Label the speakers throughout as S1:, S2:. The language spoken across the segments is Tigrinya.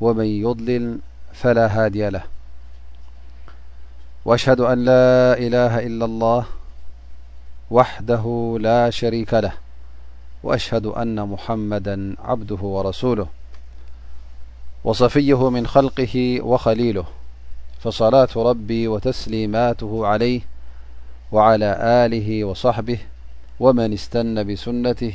S1: و من يل فل hدي له وأهد أ لا له إلا الله وده لا ري له وأهد أن محمدا عبده ورسوله وصفيه من خلقه وخليله فصلاة ربي وتسليماته عليه وعلى له وصحبه ومن استن بسنته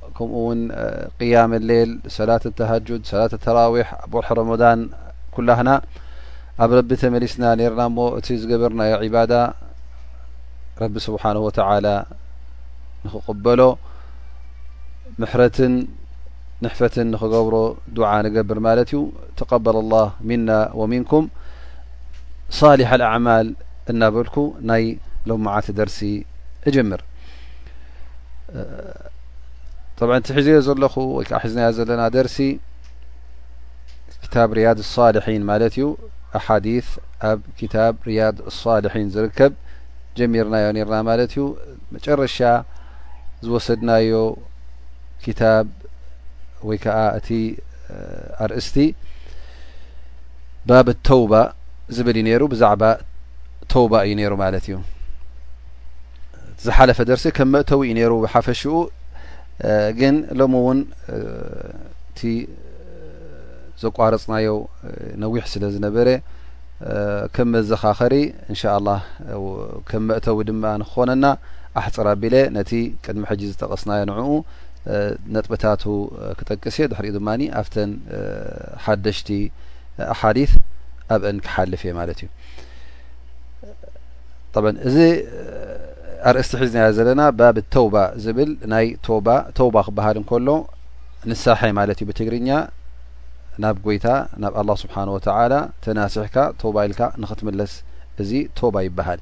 S1: ከምኡ ውን ቅያም ሌል ሰላት ተሃጁድ ሰላት ተራዊሕ ኣብ ወርሒ ረመዳን ኩላህና ኣብ ረቢ ተመሊስና ነርና እሞ እቲ ዝገበርናዮ ዒባዳ ረቢ ስብሓን ወተዓላ ንክቕበሎ ምሕረትን ንሕፈትን ንክገብሮ ዱዓ ንገብር ማለት እዩ ተቀበል ላህ ሚና ወሚንኩም ሳሊሕ ኣልኣዕማል እናበልኩ ናይ ሎመዓልቲ ደርሲ እጀምር ጠብ እቲ ሒዘዮ ዘለኹ ወይ ከዓ ሒዝናዮ ዘለና ደርሲ ክታብ ርያድ ሳልሒን ማለት እዩ ኣሓዲ ኣብ ክታብ ርያድ ሳልሒን ዝርከብ ጀሚርናዮ ኒርና ማለት እዩ መጨረሻ ዝወሰድናዮ ክታብ ወይ ከዓ እቲ ኣርእስቲ ባብ ተውባ ዝብል እዩ ነይሩ ብዛዕባ ተውባ እዩ ነይሩ ማለት እዩ እቲ ዝሓለፈ ደርሲ ከም መእተዊ እዩ ነይሩ ብሓፈሽኡ ግን ሎሚ እውን እቲ ዘቋረፅናዮ ነዊሕ ስለ ዝነበረ ከም መዘኻኸሪ እንሻ ላ ከም መእተዊ ድማ ንክኾነና ኣሕፅር ኣቢለ ነቲ ቅድሚ ሕጂ ዝጠቀስናዮ ንዕኡ ነጥብታቱ ክጠቅስ እየ ድሕሪኡ ድማ ኣብተን ሓደሽቲ ኣሓዲ ኣብአን ክሓልፍ እየ ማለት እዩ ጠ እዚ ኣርእስቲ ሒዝናዮ ዘለና ባብ ተውባ ዝብል ናይ ባ ተውባ ክበሃል እንከሎ ንሳሐ ማለት እዩ ብትግርኛ ናብ ጎይታ ናብ ኣላ ስብሓን ወተላ ተናስሕካ ተውባ ኢልካ ንክትምለስ እዚ ተውባ ይበሃል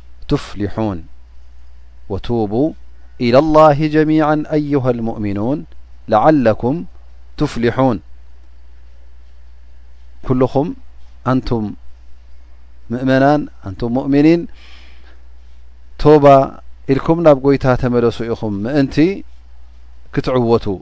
S1: تፍلحون و الى الله جميعا أيها المؤمنون لعلكم تفلحون كلم أنتم مؤمنا نتم مؤمنين توب الكم نب يت تملس يخم مأنت كتعوت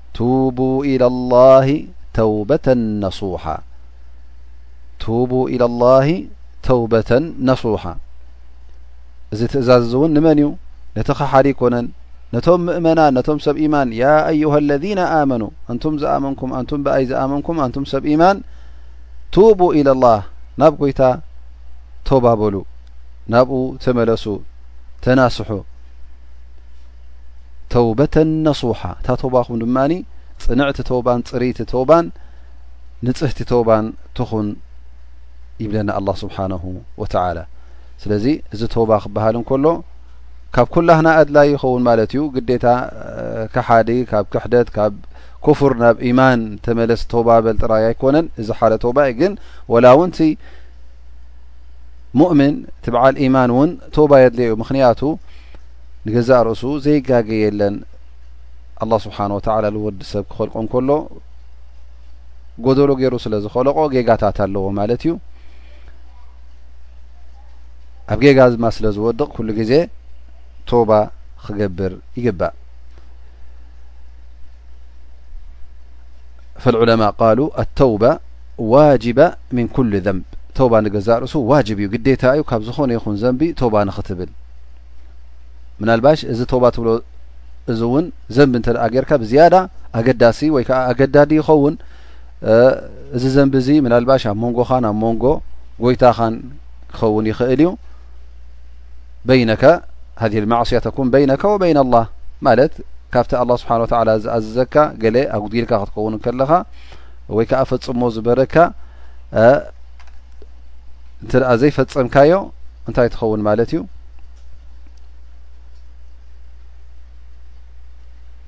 S1: ቱቡ ኢለላሂ ተውበተን ነሱሓ ቱቡ ኢለላሂ ተውበተን ነሱሓ እዚ ትእዛዝ እዚ እውን ንመን እዩ ነቲ ኸሓዲ ኣይኮነን ነቶም ምእመናን ነቶም ሰብ ኢማን ያ ኣዩሃ ለዚነ ኣመኑ ኣንቱም ዝኣመንኩም ኣንቱም ብኣይ ዝኣመንኩም ኣንቱም ሰብ ኢማን ቱቡ ኢለላህ ናብ ጎይታ ተባበሉ ናብኡ ተመለሱ ተናስሑ ተውበተን ነሱሓ እታ ተውባኹም ድማ ፅንዕቲ ተውባን ፅርይቲ ተውባን ንፅህቲ ተውባን ትኹን ይብለና ኣላ ስብሓነሁ ወተዓላ ስለዚ እዚ ተባ ክበሃል እንከሎ ካብ ኩላህና ኣድላይ ይኸውን ማለት እዩ ግዴታ ክሓዲ ካብ ክሕደት ካብ ኩፍር ናብ ኢማን ተመለስ ተባ በል ጥራይ ኣይኮነን እዚ ሓደ ተባ እዩ ግን ወላ እውን ቲ ሙእምን እቲ በዓል ኢማን እውን ተባ የድልየ እዩ ምክንያቱ ንገዛእ ርእሱ ዘይጋገ የለን ኣላ ስብሓን ወተላ ንወዲ ሰብ ክኸልቆ እንከሎ ጎደሎ ገይሩ ስለ ዝኸለቆ ጌጋታት ኣለዎ ማለት እዩ ኣብ ጌጋ ድማ ስለ ዝወድቕ ኩሉ ግዜ ቶባ ክገብር ይግባእ ፈልዑለማ ቃሉ ኣተውባ ዋጅባ ምን ኩሉ ዘንብ ተውባ ንገዛእ ርእሱ ዋጅብ እዩ ግዴታ እዩ ካብ ዝኾነ ይኹን ዘንቢ ተውባ ንክትብል ምናልባሽ እዚ ተባ ትብሎ እዚ እውን ዘንቢ እተ ገርካ ብዝያዳ ኣገዳሲ ወይ ከዓ ኣገዳዲ ይኸውን እዚ ዘንቢ እዚ ምናልባሽ ኣብ መንጎኻን ኣብ መንጎ ጎይታኻን ክኸውን ይኽእል እዩ በይነካ ሃ ማዕስያ ተኩን በይነካ ወበይና ኣላ ማለት ካብቲ ኣላ ስብሓን ወተላ ዝኣዘዘካ ገለ ኣጉዲልካ ክትከውን ከለኻ ወይ ከዓ ፈፅሞ ዝበረካ እንተ ዘይፈፀምካዮ እንታይ ትኸውን ማለት እዩ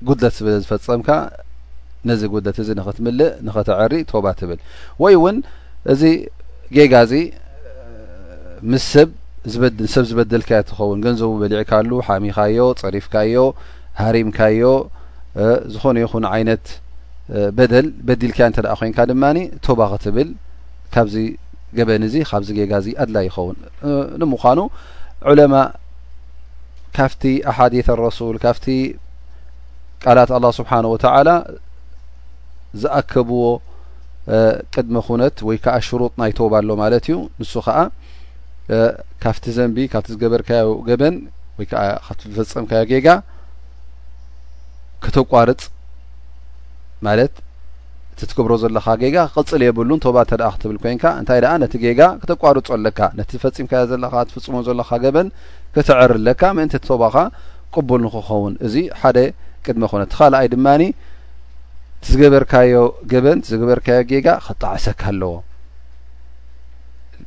S1: ጉድለት ስለ ዝፈፀምካ ነዚ ጉድለት እዚ ንክትምልእ ንኸተዐሪ ቶባ ትብል ወይ እውን እዚ ጌጋ እዚ ምስ ሰብ ሰብ ዝበደልካዮ ትኸውን ገንዘቡ በሊዕካሉ ሓሚኻዮ ፀሪፍካዮ ሃሪምካዮ ዝኾነ ይኹን ዓይነት በደል በዲልካዮ እንተ ኮንካ ድማ ቶባ ክትብል ካብዚ ገበን እዚ ካብዚ ጌጋ እዚ ኣድላይ ይኸውን ንምዃኑ ዑለማ ካፍቲ ኣሓዲት ረሱል ካፍቲ ቃላት ኣላ ስብሓን ወተዓላ ዝኣከብዎ ቅድሚ ኩነት ወይ ከዓ ሽሩጥ ናይ ተባ ኣሎ ማለት እዩ ንሱ ከዓ ካፍቲ ዘንቢ ካብቲ ዝገበርካዮ ገበን ወይ ከዓ ካብቲ ዝፈፀምካዮ ጌጋ ከተቋርፅ ማለት እቲ ትገብሮ ዘለኻ ጌጋ ክቕጽል የብሉን ቶባ እንተ ክትብል ኮይንካ እንታይ ደኣ ነቲ ጌጋ ክተቋርጾ ኣለካ ነቲ ፈጺምካዮ ዘለኻ ትፍጽሞ ዘለኻ ገበን ከተዕሪ ኣለካ ምእንቲ ቶባኻ ቅቡል ንክኸውን እዚ ሓደ ቅድመ ኩነት ካልኣይ ድማ ዝገበርካዮ ገበን ዝገበርካዮ ጌጋ ክጣዕሰካ ኣለዎ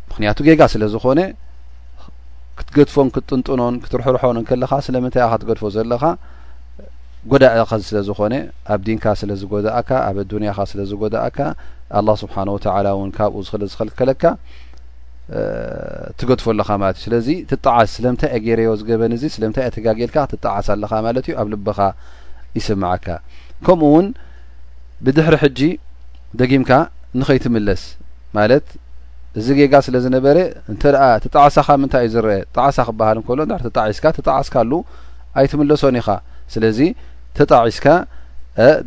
S1: ምክንያቱ ጌጋ ስለ ዝኾነ ክትገድፎን ክትጥንጥኖን ክትርሕርሖን እንከለኻ ስለምንታይ ኢኻ ትገድፎ ዘለኻ ጎዳኢ ከ ስለ ዝኾነ ኣብ ዲንካ ስለ ዝጎዳእካ ኣብ ኣዱንያኻ ስለ ዝጎዳእካ ኣላ ስብሓን ወተላ እውን ካብኡ ዝለ ዝኸልከለካ ትገድፎ ኣለኻ ማለት እዩ ስለዚ ትጣዓስ ስለምንታይ እ ገይረዮ ዝገበን እዚ ስለምንታይ እ ተጋጌልካ ትጣዓስ ኣለኻ ማለት እዩ ኣብ ልብኻ ይስምዓካ ከምኡ እውን ብድሕሪ ሕጂ ደጊምካ ንኸይትምለስ ማለት እዚ ጌጋ ስለ ዝነበረ እንተ ትጣዓሳኻ ምንታይ እዩ ዝረአ ጣዓሳ ክበሃል እንከሎ ትጣዒስካ ትጣዓስካሉ ኣይትምለሶን ኢኻ ስለዚ ተጣዒስካ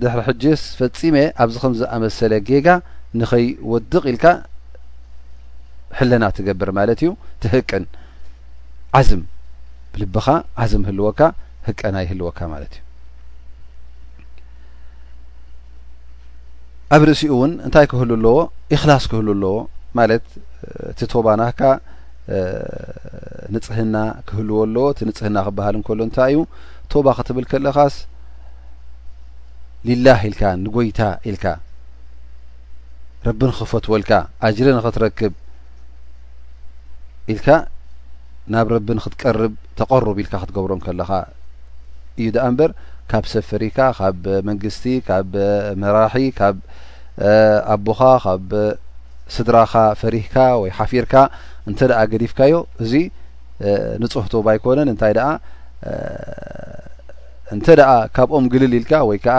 S1: ድሕሪ ሕጂስ ፈጺመ ኣብዚ ከምዚ ዝኣመሰለ ጌጋ ንኸይወድቕ ኢልካ ሕልና ትገብር ማለት እዩ ትህቅን ዓዝም ብልብኻ ዓዝም ህልወካ ህቀና ይህልወካ ማለት እዩ ኣብ ርእሲኡ እውን እንታይ ክህሉ ኣለዎ ኢክላስ ክህሉ ኣለዎ ማለት እቲ ቶባ ናካ ንፅህና ክህልዎ ኣለዎ እቲ ንፅህና ክበሃል እንከሎ እንታይ እዩ ቶባ ክትብል ከለካስ ሊላህ ኢልካ ንጎይታ ኢልካ ረቢ ንክፈትወልካ ኣጅሪ ንክትረክብ ኢልካ ናብ ረቢ ንክትቀርብ ተቐሩብ ኢልካ ክትገብሮ ከለኻ እዩ ደኣ እምበር ካብ ሰብ ፈሪካ ካብ መንግስቲ ካብ መራሒ ካብ ኣቦኻ ካብ ስድራኻ ፈሪህካ ወይ ሓፊርካ እንተ ደኣ ገዲፍካዮ እዚ ንጹህ ቶባ ኣይኮነን እንታይ ደኣ እንተ ካብኦም ግልል ኢልካ ወይ ከዓ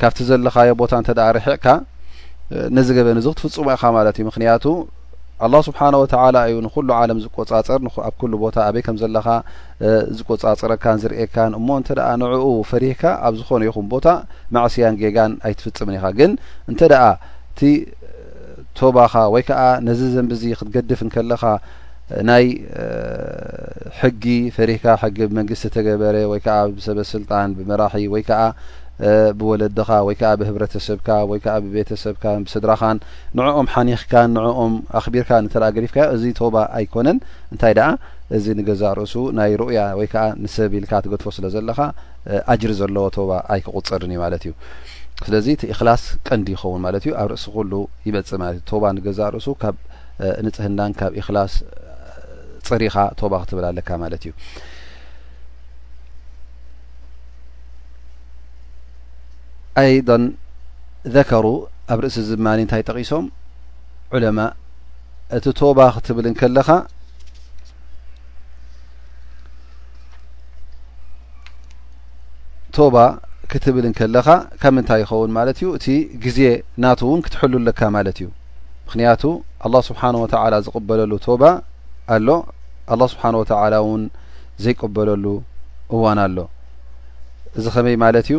S1: ካብቲ ዘለካዮ ቦታ እተ ርሒቕካ ነዚ ገበን እዚ ክትፍፅሙ ኢኻ ማለት እዩ ምክንያቱ ኣላ ስብሓን ወተላ እዩ ንኩሉ ዓለም ዝቆፃፀር ኣብ ኩሉ ቦታ ኣበይ ከም ዘለካ ዝቆፃፅረካን ዝርኤካን እሞ እንተ ንዕኡ ፈሪህካ ኣብ ዝኮነ ይኹም ቦታ ማዕስያን ጌጋን ኣይትፍፅምን ኢኻ ግን እንተ እቲ ቶባኻ ወይ ከዓ ነዚ ዘንብዚ ክትገድፍ እንከለካ ናይ ሕጊ ፈሪህካ ሕጊ ብመንግስቲ ተገበረ ወይ ከዓ ብሰበስልጣን ብመራሒ ወይ ከዓ ብወለድኻ ወይ ከዓ ብህብረተሰብካ ወይ ከዓ ብቤተሰብካ ብስድራኻን ንዕኦም ሓኒኽካን ንዕኦም ኣኽቢርካ እንተ ገዲፍካዮ እዚ ቶባ ኣይኮነን እንታይ ደኣ እዚ ንገዛእ ርእሱ ናይ ሩእያ ወይ ከዓ ንሰብ ኢልካ ትገድፎ ስለ ዘለኻ ኣጅሪ ዘለዎ ቶባ ኣይክቁፀርን እዩ ማለት እዩ ስለዚ እቲ እክላስ ቀንዲ ይኸውን ማለት እዩ ኣብ ርእሲ ኩሉ ይመፅእ ማለት እዩ ቶባ ንገዛእ ርእሱ ካብ ንጽህናን ካብ ኢክላስ ጽሪኻ ቶባ ክትብል ኣለካ ማለት እዩ ኣይን ዘከሩ ኣብ ርእሲ ዝማ እንታይ ጠቂሶም ዑለማ እቲ ቶባ ክትብል ከለኻ ቶባ ክትብል ከለኻ ካብ ምንታይ ይኸውን ማለት እዩ እቲ ግዜ ናት እውን ክትሕሉ ኣለካ ማለት እዩ ምክንያቱ ኣላ ስብሓን ወተላ ዝቕበለሉ ቶባ ኣሎ ኣላ ስብሓን ወተላ እውን ዘይቀበለሉ እዋን ኣሎ እዚ ከመይ ማለት እዩ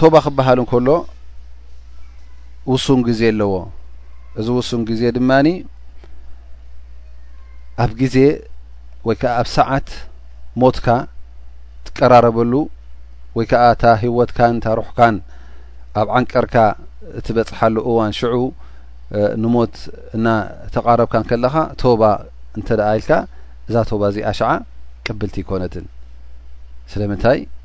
S1: ቶባ ክበሃል እንከሎ ውሱን ግዜ ኣለዎ እዚ ውሱን ግዜ ድማ ኣብ ግዜ ወይ ከዓ ኣብ ሰዓት ሞትካ ትቀራረበሉ ወይ ከዓ እታ ህወትካን ታሩሕካን ኣብ ዓንቀርካ እትበፅሓሉ እዋን ሽዑ ንሞት እና ተቃረብካ ከለኻ ቶባ እንተ ኢልካ እዛ ቶባ እዚኣ ሸዓ ቅብልቲ ይኮነትን ስለምንታይ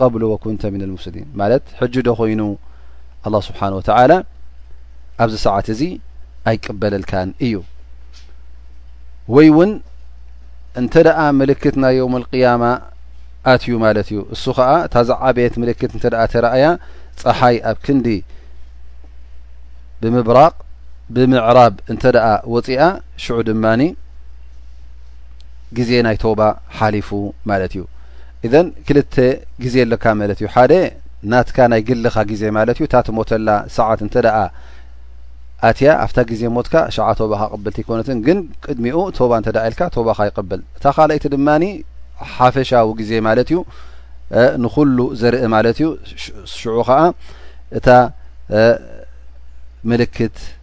S1: ቀብሉ ወኩንተ ምና ልሙፍስዲን ማለት ሕጂ ዶ ኮይኑ ኣላ ስብሓን ወተዓላ ኣብዚ ሰዓት እዚ ኣይቅበለልካን እዩ ወይ እውን እንተ ደኣ ምልክት ናይ ዮም ልቅያማ ኣትዩ ማለት እዩ እሱ ከዓ እታ ዝዓበየት ምልክት እንተ ደኣ ተረእያ ፀሓይ ኣብ ክንዲ ብምብራቕ ብምዕራብ እንተ ደኣ ወፂኣ ሽዑ ድማኒ ግዜ ናይ ቶባ ሓሊፉ ማለት እዩ ኢዘን ክልተ ግዜ ኣለካ ማለት እዩ ሓደ ናትካ ናይ ግልኻ ግዜ ማለት እዩ እታ ትሞተላ ሰዓት እንተ ኣትያ ኣብታ ግዜ ሞትካ ሸዓ ቶባኻ ቅብልቲ ኣይኮነትን ግን ቅድሚኡ ቶባ እንተ ኢልካ ቶባኻ ይቅብል እታ ካልኣይቲ ድማ ሓፈሻዊ ግዜ ማለት እዩ ንኩሉ ዘርኢ ማለት እዩ ሽዑ ከዓ እታ ምልክት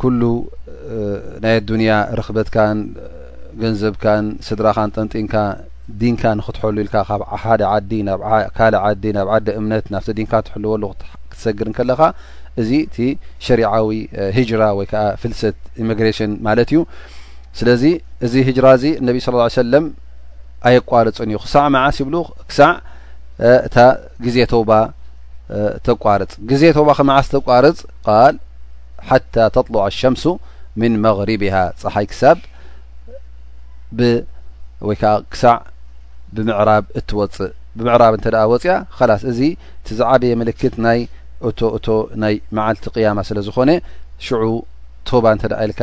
S1: ኩሉ ናይ ኣዱንያ ርኽበትካን ገንዘብካን ስድራኻን ጠንጢንካ ዲንካ ንክትሐሉ ኢልካ ካብ ሓደ ዓዲ ናብ ካልእ ዓዲ ናብ ዓዲ እምነት ናብቲ ዲንካ ትሕልወሉ ክትሰግር እንከለኻ እዚ እቲ ሸሪዓዊ ሂጅራ ወይ ከዓ ፍልሰት ኢሚግሬሽን ማለት እዩ ስለዚ እዚ ሂጅራ እዚ ነቢ ስ ሰለም ኣየቋርፅን እዩ ክሳዕ መዓስ ይብሉ ክሳዕ እታ ግዜ ተውባ ተቋርፅ ግዜ ቶባ ከመዓስ ተቋርፅ ቃል ሓታ ተጥሉዕ ሸምሱ ምን መغሪቢሃ ፀሓይ ክሳብ ወይ ከዓ ክሳዕ ብምዕራብ እትወፅእ ብምዕራብ እንተ ወፅያ ላስ እዚ እቲ ዝዓበየ ምልክት ናይ እቶ እቶ ናይ መዓልቲ ቅያማ ስለ ዝኾነ ሽዑ ቶባ እንተ ኢልካ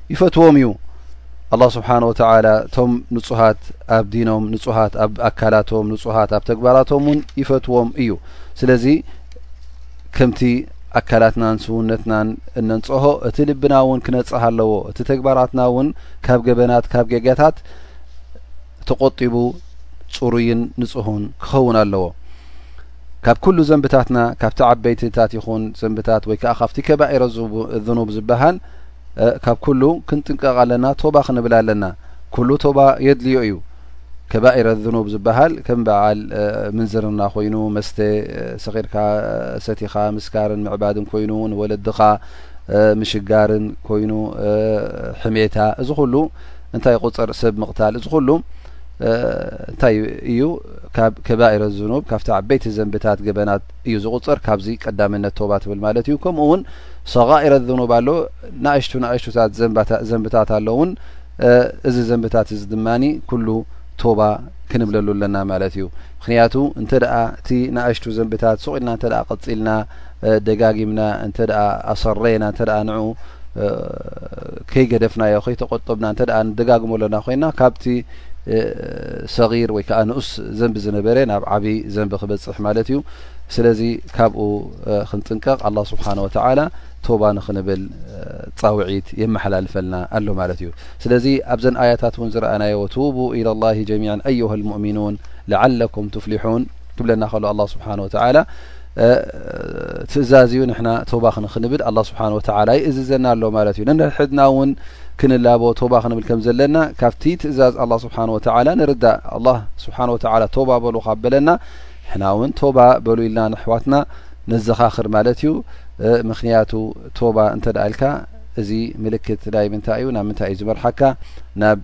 S1: ይፈትዎም እዩ ኣላ ስብሓን ወተላ እቶም ንፁሃት ኣብ ዲኖም ንፁሃት ኣብ ኣካላቶም ንፁሃት ኣብ ተግባራቶም እውን ይፈትዎም እዩ ስለዚ ከምቲ ኣካላትናን ስውነትናን እነንፀሆ እቲ ልብና እውን ክነፅህ ኣለዎ እቲ ተግባራትና እውን ካብ ገበናት ካብ ጌጋታት ተቆጢቡ ፅሩይን ንፁሁን ክኸውን ኣለዎ ካብ ኩሉ ዘንብታትና ካብቲ ዓበይትታት ይኹን ዘንብታት ወይ ከዓ ካብቲ ከባኢረ ዝኑብ ዝበሃል ካብ ኩሉ ክንጥንቀቕ ኣለና ቶባ ክንብል ኣለና ኩሉ ቶባ የድልዮ እዩ ከባኢረ ዝኑብ ዝበሃል ከም በዓል ምንዝርና ኮይኑ መስተ ሰኺርካ ሰቲኻ ምስካርን ምዕባድን ኮይኑ ንወለድኻ ምሽጋርን ኮይኑ ሕሜታ እዚ ኩሉ እንታይ ይቁፅር ሰብ ምቕታል እዚ ኩሉ እንታይ እዩ ካብ ከባይረ ዝኑብ ካብቲ ዓበይቲ ዘንብታት ገበናት እዩ ዝቁፅር ካብዚ ቀዳምነት ቶባ ትብል ማለት እዩ ከምኡ ውን ሰጋኢረ ዝኑብ ኣሎ ናእሽቱ ናእሽቱታት ዘንብታት ኣሎ ውን እዚ ዘንብታት እዚ ድማ ኩሉ ቶባ ክንብለሉ ኣለና ማለት እዩ ምክንያቱ እንተ እቲ ናእሽቱ ዘንብታት ሱቅ ኢልና እተ ቀፂልና ደጋጊምና እንተ ኣሰረየና እተ ንዑ ከይገደፍናዮ ከይተቆጠብና እተ ንደጋግሞ ኣለና ኮይና ካብቲ ሰጊር ወይ ከዓ ንኡስ ዘንቢ ዝነበረ ናብ ዓብዪ ዘንቢ ክበፅሕ ማለት እዩ ስለዚ ካብኡ ክንጥንቀቕ ኣላ ስብሓን ወተላ ቶባ ንክንብል ፃውዒት የመሓላልፈልና ኣሎ ማለት እዩ ስለዚ ኣብዘን ኣያታት እውን ዝረኣናዮ ቱቡ ኢላ ላ ጀሚን ኣዩሃ ልሙእሚኑን ለዓለኩም ትፍሊሑን ክብለና ከሎ ኣላ ስብሓን ወተላ ትእዛዝ እዩ ንሕና ቶባ ክንክንብል ኣላ ስብሓን ወተላ ይእዝዘና ኣሎ ማለት እዩ ንንሕድና እውን ክንላቦ ቶባ ክንብል ከም ዘለና ካብቲ ትእዛዝ ኣላ ስብሓን ወተላ ንርዳእ ኣላ ስብሓን ወተላ ቶባ በሉ ካብ በለና ንሕና እውን ቶባ በሉ ኢልና ንኣሕዋትና ነዘኻኽር ማለት እዩ ምክንያቱ ቶባ እንተደኣ ኢልካ እዚ ምልክት ናይ ምንታይ እዩ ናብ ምንታይ እዩ ዝመርሓካ ናብ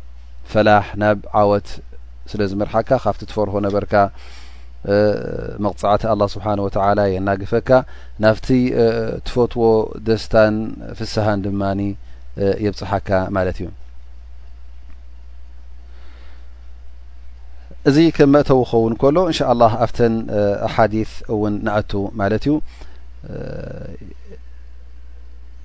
S1: ፈላሕ ናብ ዓወት ስለ ዝመርሓካ ካብቲ ትፈርሆ ነበርካ መቕጻዕቲ ኣላ ስብሓን ወተዓላ የናግፈካ ናብቲ ትፈትዎ ደስታን ፍስሃን ድማ የብጽሓካ ማለት እዩ እዚ ከም መእተው ክኸውን ከሎ እንሻ ላ ኣብተን ኣሓዲ እውን ንኣቱ ማለት እዩ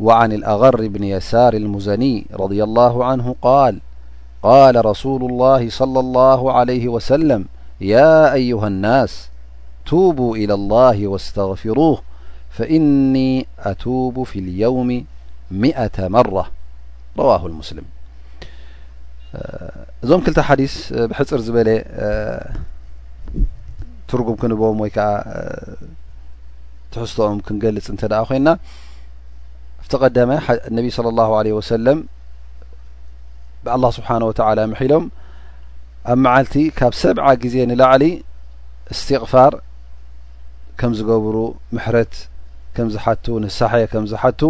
S1: وعن الأغر بن يسار المزني رضي الله عنه-قال قال رسول الله صلى الله عليه وسلم يا أيها الناس وو إلى الله واستغفرو فإني اتوب في اليوم 10ة مرة رواه المسلم እዞም كل ዲث ብحፅር ዝበل ترقም كንبም ወ ትሕዝቶኦም ክንገልጽ እንተ ደኣ ኮይና ኣብቲ ቀደመ ነቢ ስለ ላሁ ለ ወሰለም ብኣላ ስብሓን ወተላ ምሒሎም ኣብ መዓልቲ ካብ ሰብዓ ግዜ ንላዕሊ እስትቕፋር ከም ዝገብሩ ምሕረት ከም ዝሓቱ ንሳሐ ከም ዝሓቱ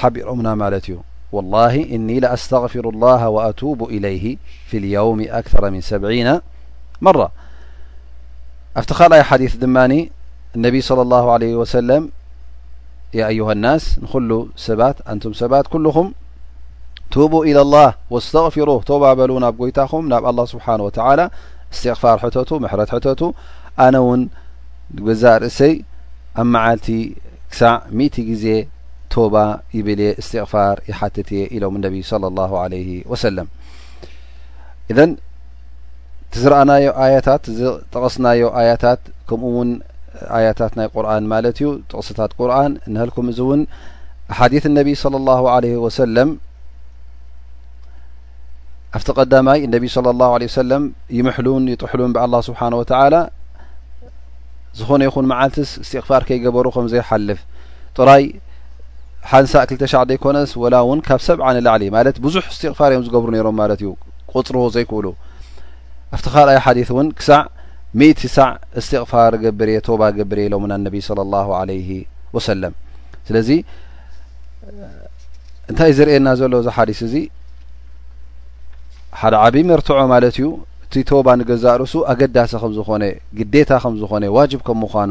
S1: ሓቢሮምና ማለት እዩ ወላ እኒ ኣስተغፊሩ ላሃ ወኣቱቡ ኢለይህ ፊ ልየውም ኣክተረ ምን ሰብዒና መራ ኣብቲ ካልኣይ ሓዲት ድማ እነቢይ صለ ላሁ ለ ወሰለም የኣዩሃ ናስ ንኩሉ ሰባት ኣንቱም ሰባት ኩልኹም ቱቡ ኢላ ላህ ወስተቕፊሩ ቶባ በሉ ናብ ጎይታኹም ናብ ኣላ ስብሓን ወተላ እስትቕፋር ሕተቱ ምሕረት ሕተቱ ኣነ እውን ንገዛእ ርእሰይ ኣብ መዓልቲ ክሳዕ ሚእቲ ግዜ ቶባ ይብል እየ እስትቕፋር ይሓትት እየ ኢሎም እነቢይ ለ ላሁ ለይ ወሰለም እዘን እቲ ዝረኣናዮ ኣያታት ዝጠቐስናዮ ኣያታት ከምኡ ውን ኣያታት ናይ ቁርን ማለት እዩ ጥቕስታት ቁርን እንሀልኩም እዚ እውን ሓዲት ነቢይ صለ ላሁ ለ ወሰለም ኣብቲ ቀዳማይ እነቢይ ስለ ላሁ ለ ወሰለም ይምሕሉን ይጥሕሉን ብኣላ ስብሓን ወተላ ዝኾነ ይኹን መዓልትስ እስትቕፋር ከይገበሩ ከም ዘይሓልፍ ጥራይ ሓንሳእ ክልተ ሻዕ ዘይኮነስ ወላ እውን ካብ ሰብዓ ንላዕሊ ማለት ብዙሕ እስትቕፋር እዮም ዝገብሩ ነይሮም ማለት እዩ ቁፅርዎ ዘይክእሉ ኣብቲ ካልኣይ ሓዲት እውን ክሳዕ ሚእቲ ሳዕ እስትቕፋር ገብር እየ ቶባ ገብር እየ ኢሎምና ነቢ ስለ ላሁ ዓለይሂ ወሰለም ስለዚ እንታይ እዩ ዝርእየና ዘሎ እዚ ሓዲስ እዚ ሓደ ዓብዪ መርትዖ ማለት እዩ እቲ ቶባ ንገዛእ ርእሱ ኣገዳሲ ከም ዝኾነ ግዴታ ከም ዝኾነ ዋጅብ ከም ምዃኑ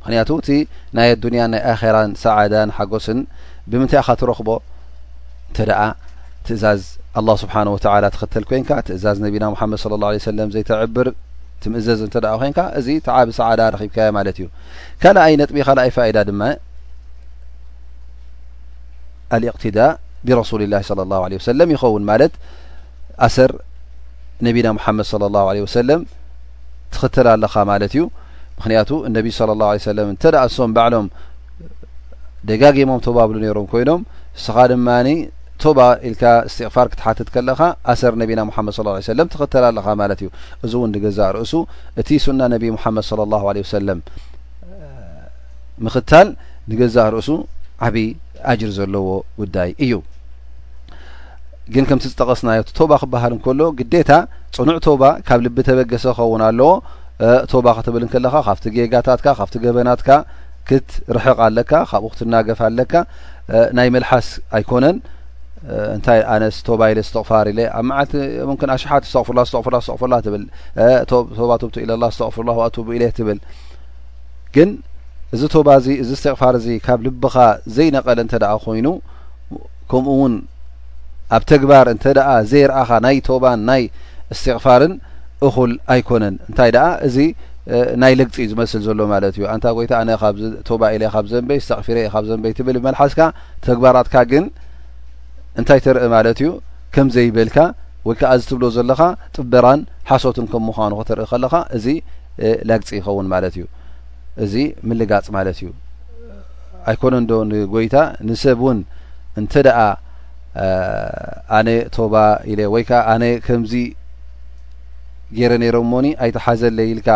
S1: ምክንያቱ እቲ ናይ ኣዱንያ ናይ ኣራን ሰዓዳን ሓጎስን ብምንታይ ኢካ ትረክቦ እንተ ደኣ ትእዛዝ ኣላ ስብሓን ወተላ ትኽተል ኮይንካ ትእዛዝ ነቢና ሓመድ ለ ላ ሰለም ዘይተዕብር ትምእዘዝ እንተ ኮይንካ እዚ ተዓቢ ሰዓዳ ረኪብካዮ ማለት እዩ ካልኣይ ነጥቢ ካልኣይ ፋኢዳ ድማ ኣልእቅትዳእ ብረሱል ላ ለ ላ ሰለም ይኸውን ማለት ኣሰር ነቢና ሙሓመድ صለ ላሁ ለ ወሰለም ትኽተል ኣለኻ ማለት እዩ ምክንያቱ እነቢ ስለ ላሁ ለ ሰለም እንተ እሶም ባዕሎም ደጋጊሞም ቶባ ብሉ ነይሮም ኮይኖም እስኻ ድማ ቶባ ኢልካ እስትቕፋር ክትሓትት ከለኻ ኣሰር ነቢና ሙሓመድ ስ ሰለም ትኽተል ኣለኻ ማለት እዩ እዚ እውን ንገዛእ ርእሱ እቲ ሱና ነቢ ሙሓመድ ስለ ላሁ ለ ወሰለም ምኽታል ንገዛእ ርእሱ ዓብዪ ኣጅር ዘለዎ ጉዳይ እዩ ግን ከምቲ ዝጠቐስናዮ እቲ ቶባ ክበሃል እንከሎ ግዴታ ፅኑዕ ቶባ ካብ ልቢ ተበገሰ ክኸውን ኣለዎ ቶባ ክትብል እንከለካ ካብቲ ጌጋታትካ ካብቲ ገበናትካ ክትርሕቕ ኣለካ ካብኡ ክትናገፍ ኣለካ ናይ መልሓስ ኣይኮነን እንታይ ኣነስ ቶባ ኢለ ስተቕፋር ኢለ ኣብ መዓልቲ ምን ኣሽሓት ስተቕፍላ ስተቕፍላ ስተቕፍላ ትብል ቶባ ቱብቲ ኢለላ ስተቕፍላ ኣቱቡ ኢለ ትብል ግን እዚ ቶባ እዚ እዚ ስተቕፋር እዚ ካብ ልብኻ ዘይነቐለ እንተ ደኣ ኮይኑ ከምኡ እውን ኣብ ተግባር እንተ ዘይርኣኻ ናይ ቶባን ናይ እስትቕፋርን እኹል ኣይኮነን እንታይ ደኣ እዚ ናይ ልግፂ እዩ ዝመስል ዘሎ ማለት እዩ ኣንታ ጎይታ ኣነ ካብ ቶባ ኢለ ካብ ዘንበይ ስተቕፊረ እየ ካብ ዘንበይ ትብል መልሓስካ ተግባራትካ ግን እንታይ ተርኢ ማለት እዩ ከም ዘይበልካ ወይ ከዓ እዚ ትብሎ ዘለኻ ጥበራን ሓሶትን ከም ምዃኑ ከተርኢ ከለኻ እዚ ላግፂ ይኸውን ማለት እዩ እዚ ምልጋፅ ማለት እዩ ኣይኮነን ዶ ንጎይታ ንሰብ እውን እንተ ደኣ ኣነ ቶባ ኢለ ወይ ከዓ ኣነ ከምዚ ገይረ ነይረ ሞኒ ኣይተሓዘለ ኢልካ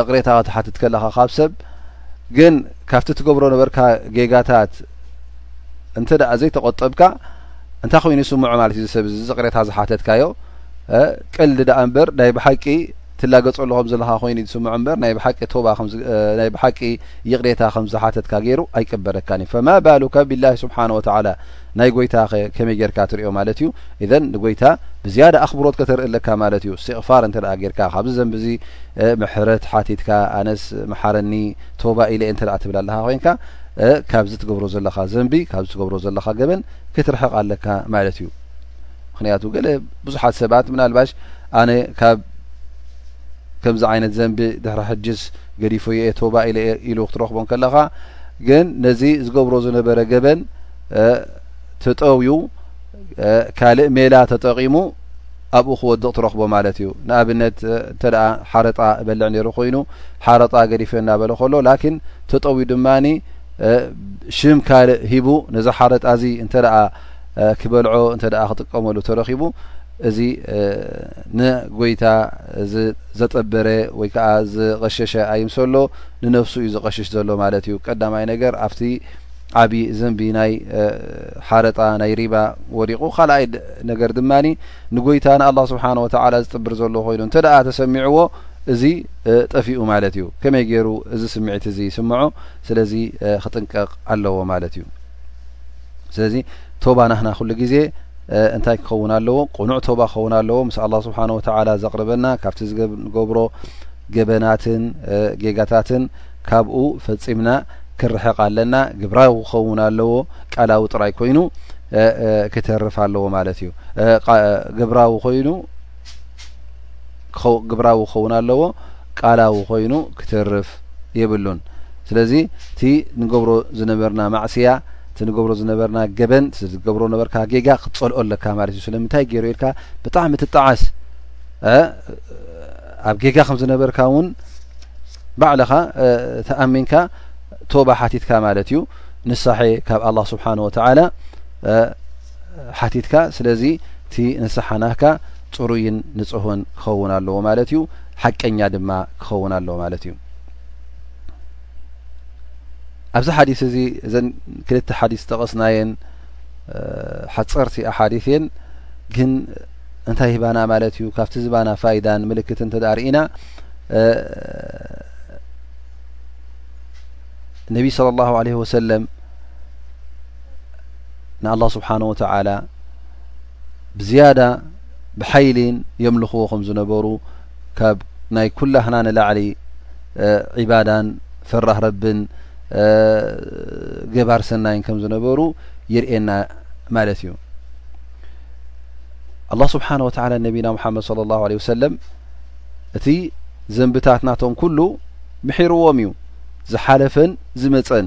S1: እቕሬታ ክትሓትት ከለካ ካብ ሰብ ግን ካብቲ ትገብሮ ነበርካ ጌጋታት እንተ ደኣ ዘይተቆጠብካ እንታይ ኮይኑ ይስምዖ ማለት እዩ ዝሰብ እዚ ዝቕሬታ ዝሓተትካዮ ቀልዲ ደኣ እምበር ናይ ብሓቂ ትላገጸሉ ከም ዘለኻ ኮይኑ እዩ ዝስምዖ እምበር ናይ ብሓቂ ቶባ ከም ናይ ብሓቂ ይቕሬታ ከም ዝሓተትካ ገይሩ ኣይቅበለካን እዩ ፈማ ባሉካ ቢላሂ ስብሓን ወተዓላ ናይ ጎይታኸ ከመይ ጌርካ ትሪኦ ማለት እዩ እዘን ንጎይታ ብዝያዳ ኣኽብሮት ከተርኢ ኣለካ ማለት እዩ እስትቕፋር እንተ ጌርካ ካብዚ ዘንቢ እዚ ምሕረት ሓቲትካ ኣነስ መሓረኒ ቶባ ኢለ እንተ ትብል ኣለካ ኮንካ ካብዚ ትገብሮ ዘለካ ዘንቢ ካብዚ ትገብሮ ዘለካ ገበን ክትርሕቕ ኣለካ ማለት እዩ ምክንያቱ ገለ ብዙሓት ሰባት ምናልባሽ ኣነ ካብ ከምዚ ዓይነት ዘንቢ ድሕሪ ሕጅስ ገዲፎ የኤ ቶባ ኢለ ኢሉ ክትረኽቦ ከለኻ ግን ነዚ ዝገብሮ ዝነበረ ገበን ተጠውዩ ካልእ ሜላ ተጠቂሙ ኣብኡ ክወድቕ ትረኽቦ ማለት እዩ ንኣብነት እንተ ሓረጣ እበልዕ ነይሩ ኮይኑ ሓረጣ ገዲፈ እናበለ ከሎ ላኪን ተጠውዩ ድማ ሽም ካልእ ሂቡ ነዚ ሓረጣ እዚ እንተ ክበልዖ እንተ ክጥቀመሉ ተረኪቡ እዚ ንጎይታ ዘጠበረ ወይ ከዓ ዝቐሸሸ ኣይምሰሎ ንነፍሱ እዩ ዝቐሽሽ ዘሎ ማለት እዩ ቀዳማይ ነገር ኣብቲ ዓብዪ ዘንቢ ናይ ሓረጣ ናይ ሪባ ወዲቑ ካልኣይ ነገር ድማ ንጎይታ ንኣላ ስብሓን ወተላ ዝጥብር ዘሎ ኮይኑ እንተ ደኣ ተሰሚዕዎ እዚ ጠፊኡ ማለት እዩ ከመይ ገይሩ እዚ ስምዒት እዚ ይስምዖ ስለዚ ክጥንቀቕ ኣለዎ ማለት እዩ ስለዚ ቶባ ናህና ኩሉ ግዜ እንታይ ክኸውን ኣለዎ ቁኑዕ ቶባ ክኸውን ኣለዎ ምስ ኣላ ስብሓን ወተላ ዘቕርበና ካብቲ ዝገብሮ ገበናትን ጌጋታትን ካብኡ ፈፂምና ክርሕቕ ኣለና ግብራዊ ክኸውን ኣለዎ ቃላዊ ጥራይ ኮይኑ ክተርፍ ኣለዎ ማለት እዩ ግብራዊ ኮይኑ ግብራዊ ክኸውን ኣለዎ ቃላዊ ኮይኑ ክተርፍ የብሉን ስለዚ እቲ ንገብሮ ዝነበርና ማዕስያ እቲ ንገብሮ ዝነበርና ገበን ዝገብሮ ነበርካ ጌጋ ክትፀልኦ ኣለካ ማለት እዩ ስለምንታይ ገይሩ ኢልካ ብጣዕሚ ትጣዓስ ኣብ ጌጋ ከም ዝነበርካ እውን ባዕልኻ ተኣሚንካ ቶባ ሓቲትካ ማለት እዩ ንሳሐ ካብ ኣላ ስብሓን ወተላ ሓቲትካ ስለዚ እቲ ንስሓ ናካ ፅሩይን ንፅሁን ክኸውን ኣለዎ ማለት እዩ ሓቀኛ ድማ ክኸውን ኣለዎ ማለት እዩ ኣብዚ ሓዲስ እዚ እዘን ክልተ ሓዲስ ጠቐስናየን ሓፀርቲ ኣሓዲ እየን ግን እንታይ ህባና ማለት እዩ ካብቲ ዝባና ፋይዳን ምልክት እንተ ርእና ነቢይ ስለ ላሁ ለ ወሰለም ንኣላ ስብሓን ወተላ ብዝያዳ ብሓይሊን የምልኽዎ ከም ዝነበሩ ካብ ናይ ኩላህና ንላዕሊ ዒባዳን ፈራህ ረብን ገባር ሰናይን ከም ዝነበሩ ይርእና ማለት እዩ ኣላ ስብሓን ወተላ ነቢና ሙሓመድ ለ ላሁ ለ ወሰለም እቲ ዘንብታት ናቶም ኩሉ ምሒርዎም እዩ ዝሓለፈን ዝመፀን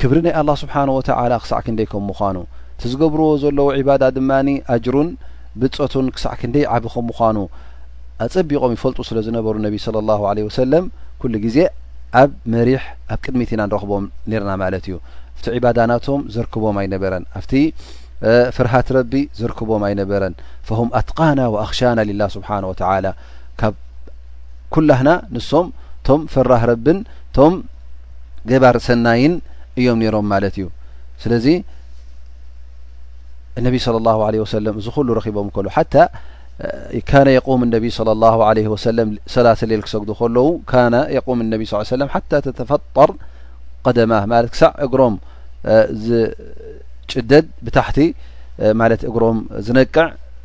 S1: ክብሪ ናይ ኣላህ ስብሓነሁ ወተዓላ ክሳዕ ክንደይ ከም ምዃኑ፣ እቲ ዝገብርዎ ዘለዉ ዒባዳ ድማ ኣጅሩን ብጾቱን ክሳዕ ክንደይ ዓቢ ከም ምዃኑ ኣጸቢቖም ይፈልጡ ስለ ዝነበሩ ነቢ ሰለላሁ ዓለይሂ ወሰለም ኩሉ ግዜ ኣብ መሪሕ ኣብ ቅድሚት ኢና ንረኽቦም ኔርና ማለት እዩ። ኣብቲ ዒባዳ ናቶም ዘርክቦም ኣይነበረን። ኣብቲ ፍርሃት ረቢ ዘርክቦም ኣይነበረን። ፈሁም ኣትቃና ወኣኽሻና ሊላህ ስብሓነሁ ወተዓላ ካብ ኩላህና ንሶም ቶም ፈራህ ረብን ቶም ገባር ሰናይን እዮም ነሮም ማለት እዩ ስለዚ እነቢ صለ ላه ለ ወሰለም እዚ ኩሉ ረኺቦም ከሎ ሓታ ካነ የቁም ነቢ صለ ላ ለ ወሰለም ሰላተ ሌል ክሰግዱ ከለዉ ካነ የቁም ነቢ ስ ሰለም ሓታ ተተፈጠር ቀደማ ማለት ክሳዕ እግሮም ዝጭደድ ብታሕቲ ማለት እግሮም ዝነቅዕ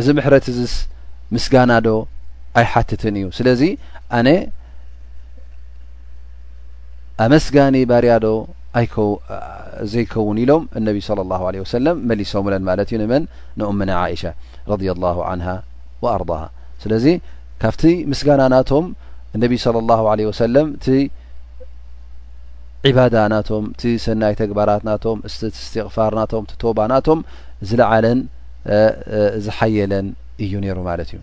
S1: እዚ ምሕረት እዝስ ምስጋና ዶ ኣይሓትትን እዩ ስለዚ ኣነ ኣመስጋኒ ባርያ ዶ ዘይከውን ኢሎም እነቢ صለ ላሁ ለ ወሰለም መሊሶምለን ማለት እዩ ንመን ንኡምና ዓእሻ ረድ ላሁ ዓንሃ ወኣርضሃ ስለዚ ካብቲ ምስጋና ናቶም እነቢ صለ ላሁ ለ ወሰለም እቲ ዒባዳ ናቶም እቲ ሰናይ ተግባራት ናቶም እቲ እስትቕፋር ናቶም እቲ ቶባ ናቶም ዝለዓለን ዝሓየለን እዩ ነይሩ ማለት እዩ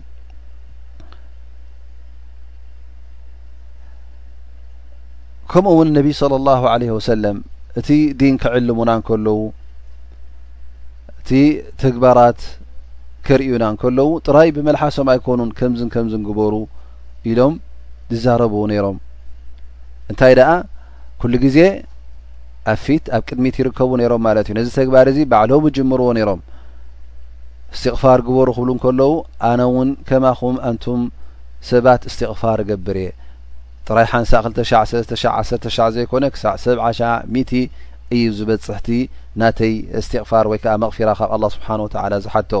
S1: ከምኡ እውን ነቢ صለ ላሁ ለ ወሰለም እቲ ዲን ክዕልሙና እንከለዉ እቲ ተግባራት ከርእዩና እንከለዉ ጥራይ ብመልሓሶም ኣይኮኑን ከምዝን ከምዝን ግበሩ ኢሎም ዝዛረቡ ነይሮም እንታይ ደኣ ኩሉ ግዜ ኣብ ፊት ኣብ ቅድሚት ይርከቡ ነይሮም ማለት እዩ ነዚ ተግባር እዚ ባዕሎም ይጅምርዎ ነይሮም እስትቕፋር ግበሩ ክብሉ ከለዉ ኣነ እውን ከማኹም ኣንቱም ሰባት እስትቕፋር እገብር እየ ጥራይ ሓንሳእ ክልተ ሻዕ ሰለስተ ሻዕ ዓሰርተ ሻዕ ዘይኮነ ክሳዕ ሰብዓ ሻ ሚቲ እዩ ዝበፅሕቲ ናተይ እስትቕፋር ወይ ከዓ መቕፊራ ካብ ኣላ ስብሓን ወተዓላ ዝሓቶ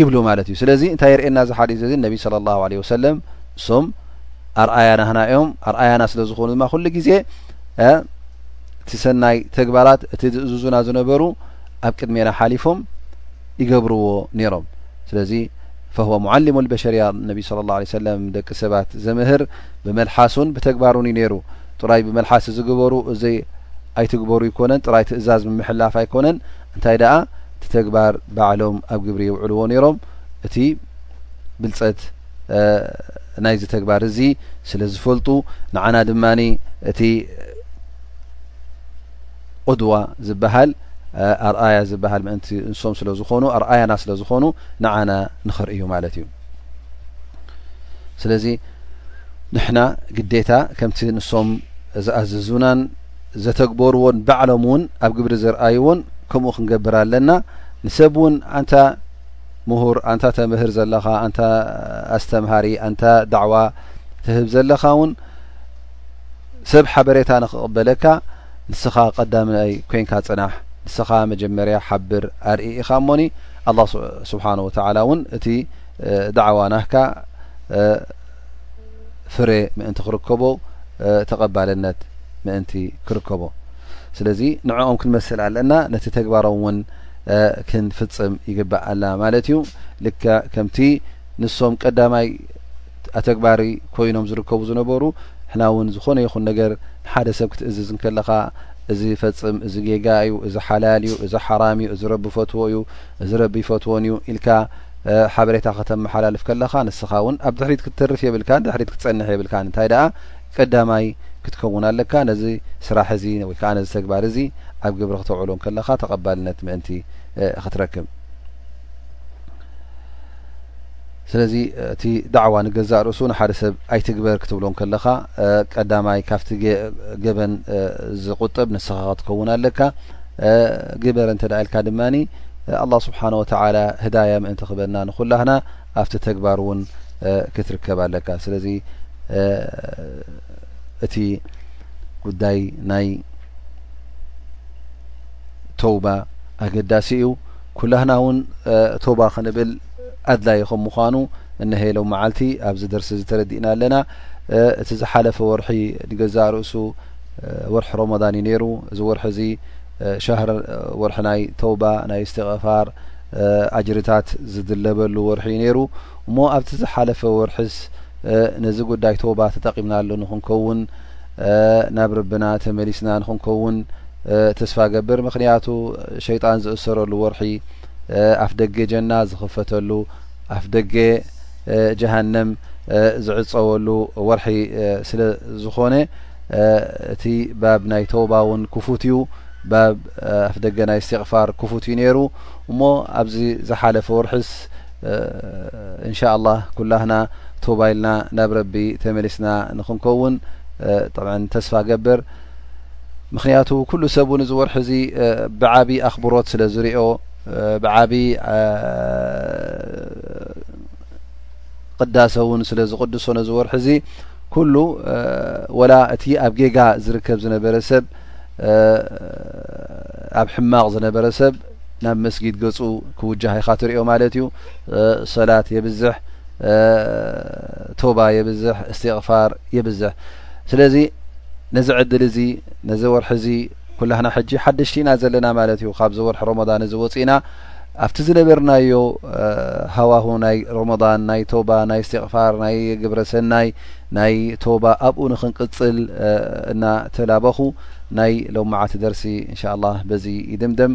S1: ይብሉ ማለት እዩ ስለዚ እንታይ የርእየና እዚ ሓዲስ እዚ ነቢ ስለ ላሁ ለ ወሰለም እሶም ኣርኣያ ናህና እዮም ኣርኣያና ስለ ዝኾኑ ድማ ኩሉ ግዜ እቲ ሰናይ ተግባራት እቲ ዝእዝዙና ዝነበሩ ኣብ ቅድሜና ሓሊፎም ይገብርዎ ነይሮም ስለዚ ፈህወ ሙዓሊሙ ልበሸርያ ነቢ ስለ ላ ሰለም ደቂ ሰባት ዘምህር ብመልሓሱን ብተግባሩን እዩ ነይሩ ጥራይ ብመልሓስ ዝግበሩ እዘይ ኣይትግበሩ ኣይኮነን ጥራይ ትእዛዝ ብምሕላፍ ኣይኮነን እንታይ ደኣ እቲ ተግባር ባዕሎም ኣብ ግብሪ የውዕልዎ ነይሮም። እቲ ብልጸት ናይዚ ተግባር እዚ ስለ ዝፈልጡ ንዓና ድማ እቲ ቁድዋ ዝበሃል ኣርኣያ ዝበሃል ምእንቲ ንሶም ስለ ዝኾኑ ኣርኣያና ስለ ዝኾኑ ንዓና ንኸርእዩ ማለት እዩ። ስለዚ ንሕና ግዴታ ከምቲ ንሶም ዝኣዘዙናን ዘተግበሩዎን ባዕሎም እውን ኣብ ግብሪ ዘርኣይዎን ከምኡ ክንገብር ኣለና ንሰብ እውን ኣንታ ምሁር ኣንታ ተምህር ዘለኻ ኣንታ ኣስተምሃሪ ኣንታ ዳዕዋ ትህብ ዘለኻ እውን ሰብ ሓበሬታ ንክቕበለካ ንስኻ ቀዳምይ ኮንካ ፅናሕ ንስኻ መጀመርያ ሓብር ኣርኢ ኢኻ እሞኒ ኣላ ስብሓን ወተላ እውን እቲ ዳዕዋ ናካ ፍረ ምእንቲ ክርከቦ ተቐባልነት ምእንቲ ክርከቦ ስለዚ ንዕኦም ክንመስል ኣለና ነቲ ተግባሮም እውን ክንፍፅም ይግባእ ኣላ ማለት እዩ ልካ ከምቲ ንሶም ቀዳማይ ኣተግባሪ ኮይኖም ዝርከቡ ዝነበሩ ሕና እውን ዝኾነ ይኹን ነገር ንሓደ ሰብ ክትእዝዝ እንከለኻ እዚ ፈፅም እዚ ጌጋ እዩ እዚ ሓላል እዩ እዚ ሓራም እዩ እዚ ረቢ ፈትዎ እዩ እዚ ረቢ ይፈትዎን እዩ ኢልካ ሓበሬታ ከተመሓላልፍ ከለኻ ንስኻ እውን ኣብ ድሕሪት ክትተርፍ የብልካን ድሕሪት ክትጸንሕ የብልካን እንታይ ደኣ ቀዳማይ ክትከውን ኣለካ ነዚ ስራሕ እዚ ወይ ከዓ ነዚ ተግባር እዚ ኣብ ግብሪ ክተውዕሎን ከለኻ ተቐባልነት ምእንቲ ክትረክብ ስለዚ እቲ ዳዕዋ ንገዛእ ርእሱ ንሓደ ሰብ ኣይትግበር ክትብሎን ከለኻ ቀዳማይ ካብቲ ገበን ዝቁጥብ ንስኻ ክትከውን ኣለካ ግበር እንተ ኢልካ ድማ ኣላ ስብሓን ወተላ ህዳያ ምእንቲ ክበና ንኩላህና ኣብቲ ተግባር እውን ክትርከብ ኣለካ ስለዚ እቲ ጉዳይ ናይ ተውባ ኣገዳሲ እዩ ኩላህና እውን ተውባ ክንብል ኣድላይ ከም ምኳኑ እነሀሎም መዓልቲ ኣብዚ ደርሲ ዝተረዲእና ኣለና እቲ ዝሓለፈ ወርሒ ንገዛእ ርእሱ ወርሒ ሮሞዳን እዩ ነይሩ እዚ ወርሒ እዚ ሻህር ወርሒ ናይ ተውባ ናይ እስትቕፋር ኣጅርታት ዝድለበሉ ወርሒ እዩ ነይሩ እሞ ኣብቲ ዝሓለፈ ወርሒስ ነዚ ጉዳይ ተውባ ተጠቒምናሉ ንክንከውን ናብ ርብና ተመሊስና ንክንከውን ተስፋ ገብር ምክንያቱ ሸይጣን ዝእሰረሉ ወርሒ ኣፍ ደገ ጀና ዝኽፈተሉ ኣፍ ደገ ጀሃነም ዝዕጸወሉ ወርሒ ስለ ዝኾነ እቲ ባብ ናይ ተውባ እውን ክፉት እዩ ባብ ኣፍ ደገ ናይ እስትቕፋር ክፉት እዩ ነይሩ እሞ ኣብዚ ዝሓለፈ ወርሒስ እንሻ ላህ ኩላህና ተውባ ኢልና ናብ ረቢ ተመሊስና ንክንከውን ጠብዐን ተስፋ ገብር ምክንያቱ ኩሉ ሰብ እውን እዚ ወርሒ እዚ ብዓብዪ ኣኽብሮት ስለ ዝርኦ ብዓቢ ቅዳሰ እውን ስለ ዝቕድሶ ነዚ ወርሒ እዚ ኩሉ ወላ እቲ ኣብ ጌጋ ዝርከብ ዝነበረ ሰብ ኣብ ሕማቕ ዝነበረ ሰብ ናብ መስጊድ ገጹ ክውጃሃ ኢኻ ትሪዮ ማለት እዩ ሰላት የብዝሕ ቶባ የብዝሕ እስትቕፋር የብዝሕ ስለዚ ነዚ ዕድል እዚ ነዚ ወርሒ እዚ ኩላህና ሕጂ ሓደሽቲ ኢና ዘለና ማለት እዩ ካብዚ ወርሒ ሮሞዳን እዚ ወፂእና ኣብቲ ዝነበርናዮ ሃዋሁ ናይ ሮሞዳን ናይ ቶባ ናይ እስትቕፋር ናይ ግብረ ሰናይ ናይ ቶባ ኣብኡ ንክንቅፅል እና ተላበኹ ናይ ሎማዓቲ ደርሲ እንሻ ላ በዚ ይድምደም